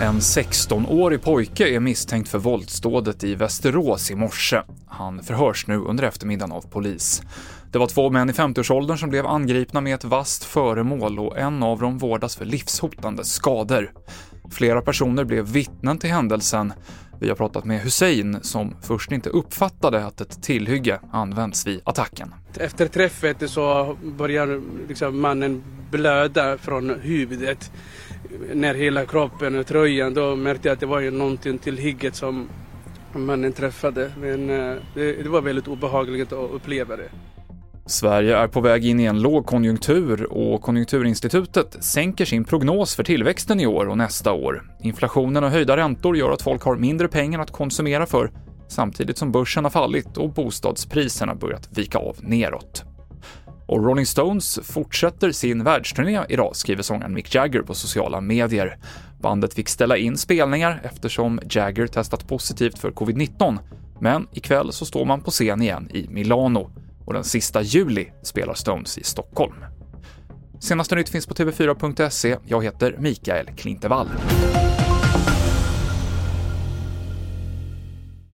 En 16-årig pojke är misstänkt för våldsdådet i Västerås i morse. Han förhörs nu under eftermiddagen av polis. Det var två män i 50-årsåldern som blev angripna med ett vasst föremål och en av dem vårdas för livshotande skador. Flera personer blev vittnen till händelsen. Vi har pratat med Hussein som först inte uppfattade att ett tillhygge används vid attacken. Efter träffet så börjar liksom mannen blöda från huvudet när hela kroppen och tröjan. Då märkte jag att det var ju någonting till hygget som mannen träffade. Men eh, det, det var väldigt obehagligt att uppleva det. Sverige är på väg in i en lågkonjunktur och Konjunkturinstitutet sänker sin prognos för tillväxten i år och nästa år. Inflationen och höjda räntor gör att folk har mindre pengar att konsumera för samtidigt som börsen har fallit och bostadspriserna börjat vika av neråt. Och Rolling Stones fortsätter sin världsturné idag, skriver sångaren Mick Jagger på sociala medier. Bandet fick ställa in spelningar eftersom Jagger testat positivt för covid-19, men ikväll så står man på scen igen i Milano och den sista juli spelar Stones i Stockholm. Senaste nytt finns på tv4.se. Jag heter Mikael Klintevall.